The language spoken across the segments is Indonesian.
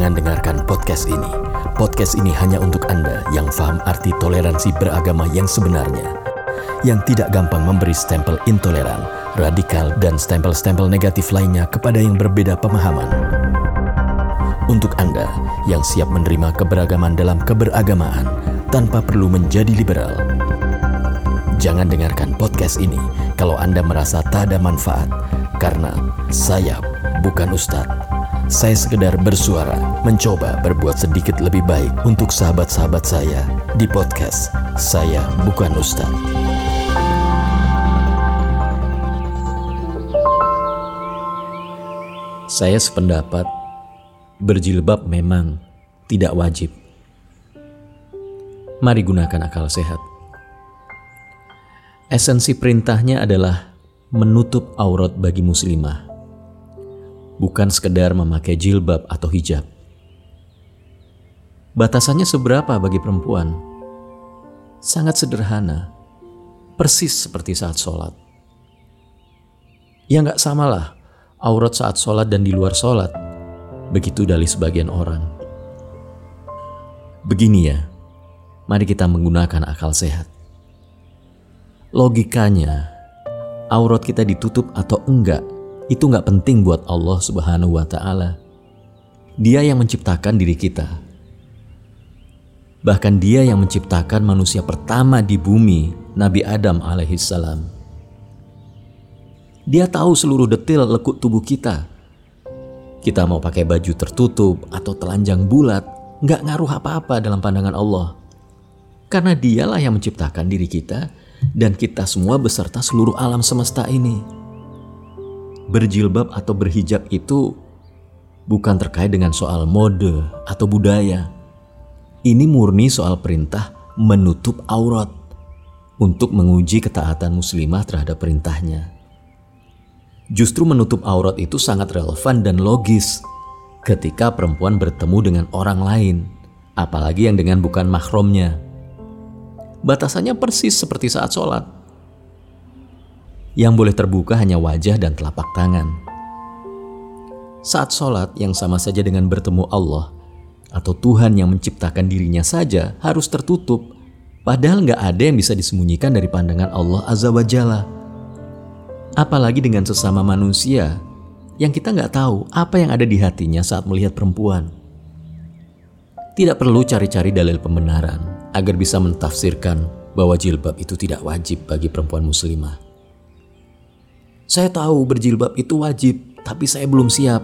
Jangan dengarkan podcast ini. Podcast ini hanya untuk Anda yang paham arti toleransi beragama yang sebenarnya. Yang tidak gampang memberi stempel intoleran, radikal, dan stempel-stempel negatif lainnya kepada yang berbeda pemahaman. Untuk Anda yang siap menerima keberagaman dalam keberagamaan tanpa perlu menjadi liberal. Jangan dengarkan podcast ini kalau Anda merasa tak ada manfaat, karena saya bukan ustadz. Saya sekedar bersuara, mencoba berbuat sedikit lebih baik untuk sahabat-sahabat saya di podcast Saya Bukan Ustadz. Saya sependapat, berjilbab memang tidak wajib. Mari gunakan akal sehat. Esensi perintahnya adalah menutup aurat bagi muslimah bukan sekedar memakai jilbab atau hijab. Batasannya seberapa bagi perempuan? Sangat sederhana, persis seperti saat sholat. Ya nggak samalah aurat saat sholat dan di luar sholat. Begitu dari sebagian orang. Begini ya, mari kita menggunakan akal sehat. Logikanya, aurat kita ditutup atau enggak itu nggak penting buat Allah Subhanahu wa Ta'ala. Dia yang menciptakan diri kita, bahkan Dia yang menciptakan manusia pertama di bumi, Nabi Adam alaihissalam. Dia tahu seluruh detail lekuk tubuh kita. Kita mau pakai baju tertutup atau telanjang bulat, nggak ngaruh apa-apa dalam pandangan Allah. Karena dialah yang menciptakan diri kita dan kita semua beserta seluruh alam semesta ini berjilbab atau berhijab itu bukan terkait dengan soal mode atau budaya. Ini murni soal perintah menutup aurat untuk menguji ketaatan muslimah terhadap perintahnya. Justru menutup aurat itu sangat relevan dan logis ketika perempuan bertemu dengan orang lain, apalagi yang dengan bukan mahromnya. Batasannya persis seperti saat sholat yang boleh terbuka hanya wajah dan telapak tangan. Saat sholat yang sama saja dengan bertemu Allah atau Tuhan yang menciptakan dirinya saja harus tertutup, padahal nggak ada yang bisa disembunyikan dari pandangan Allah Azza wa Jalla. Apalagi dengan sesama manusia yang kita nggak tahu apa yang ada di hatinya saat melihat perempuan. Tidak perlu cari-cari dalil pembenaran agar bisa mentafsirkan bahwa jilbab itu tidak wajib bagi perempuan muslimah. Saya tahu berjilbab itu wajib, tapi saya belum siap.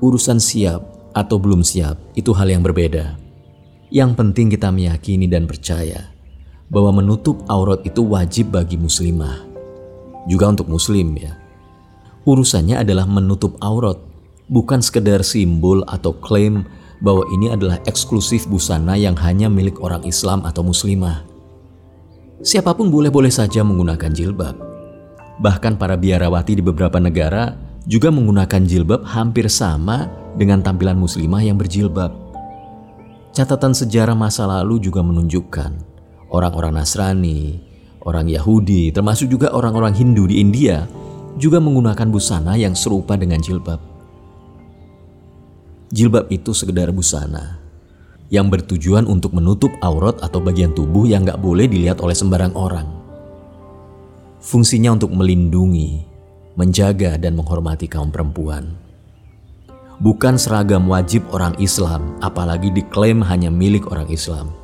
Urusan siap atau belum siap itu hal yang berbeda. Yang penting kita meyakini dan percaya bahwa menutup aurat itu wajib bagi muslimah. Juga untuk muslim ya. Urusannya adalah menutup aurat, bukan sekedar simbol atau klaim bahwa ini adalah eksklusif busana yang hanya milik orang Islam atau muslimah. Siapa pun boleh-boleh saja menggunakan jilbab Bahkan para biarawati di beberapa negara juga menggunakan jilbab hampir sama dengan tampilan muslimah yang berjilbab. Catatan sejarah masa lalu juga menunjukkan orang-orang Nasrani, orang Yahudi, termasuk juga orang-orang Hindu di India juga menggunakan busana yang serupa dengan jilbab. Jilbab itu sekedar busana yang bertujuan untuk menutup aurat atau bagian tubuh yang gak boleh dilihat oleh sembarang orang. Fungsinya untuk melindungi, menjaga, dan menghormati kaum perempuan. Bukan seragam wajib orang Islam, apalagi diklaim hanya milik orang Islam.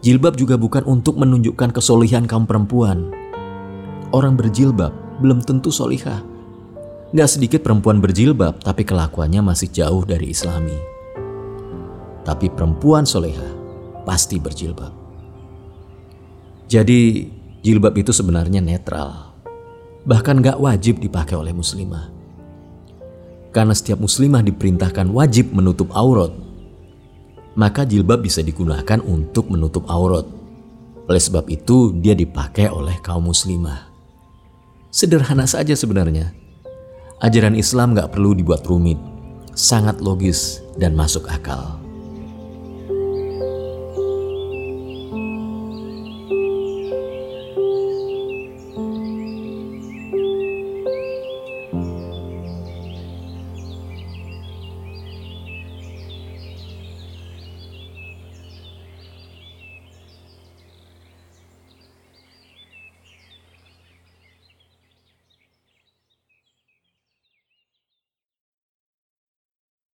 Jilbab juga bukan untuk menunjukkan kesolihan kaum perempuan. Orang berjilbab belum tentu solihah. Gak sedikit perempuan berjilbab, tapi kelakuannya masih jauh dari islami. Tapi perempuan soleha pasti berjilbab. Jadi Jilbab itu sebenarnya netral, bahkan gak wajib dipakai oleh muslimah. Karena setiap muslimah diperintahkan wajib menutup aurat, maka jilbab bisa digunakan untuk menutup aurat. Oleh sebab itu, dia dipakai oleh kaum muslimah. Sederhana saja sebenarnya. Ajaran Islam gak perlu dibuat rumit, sangat logis dan masuk akal.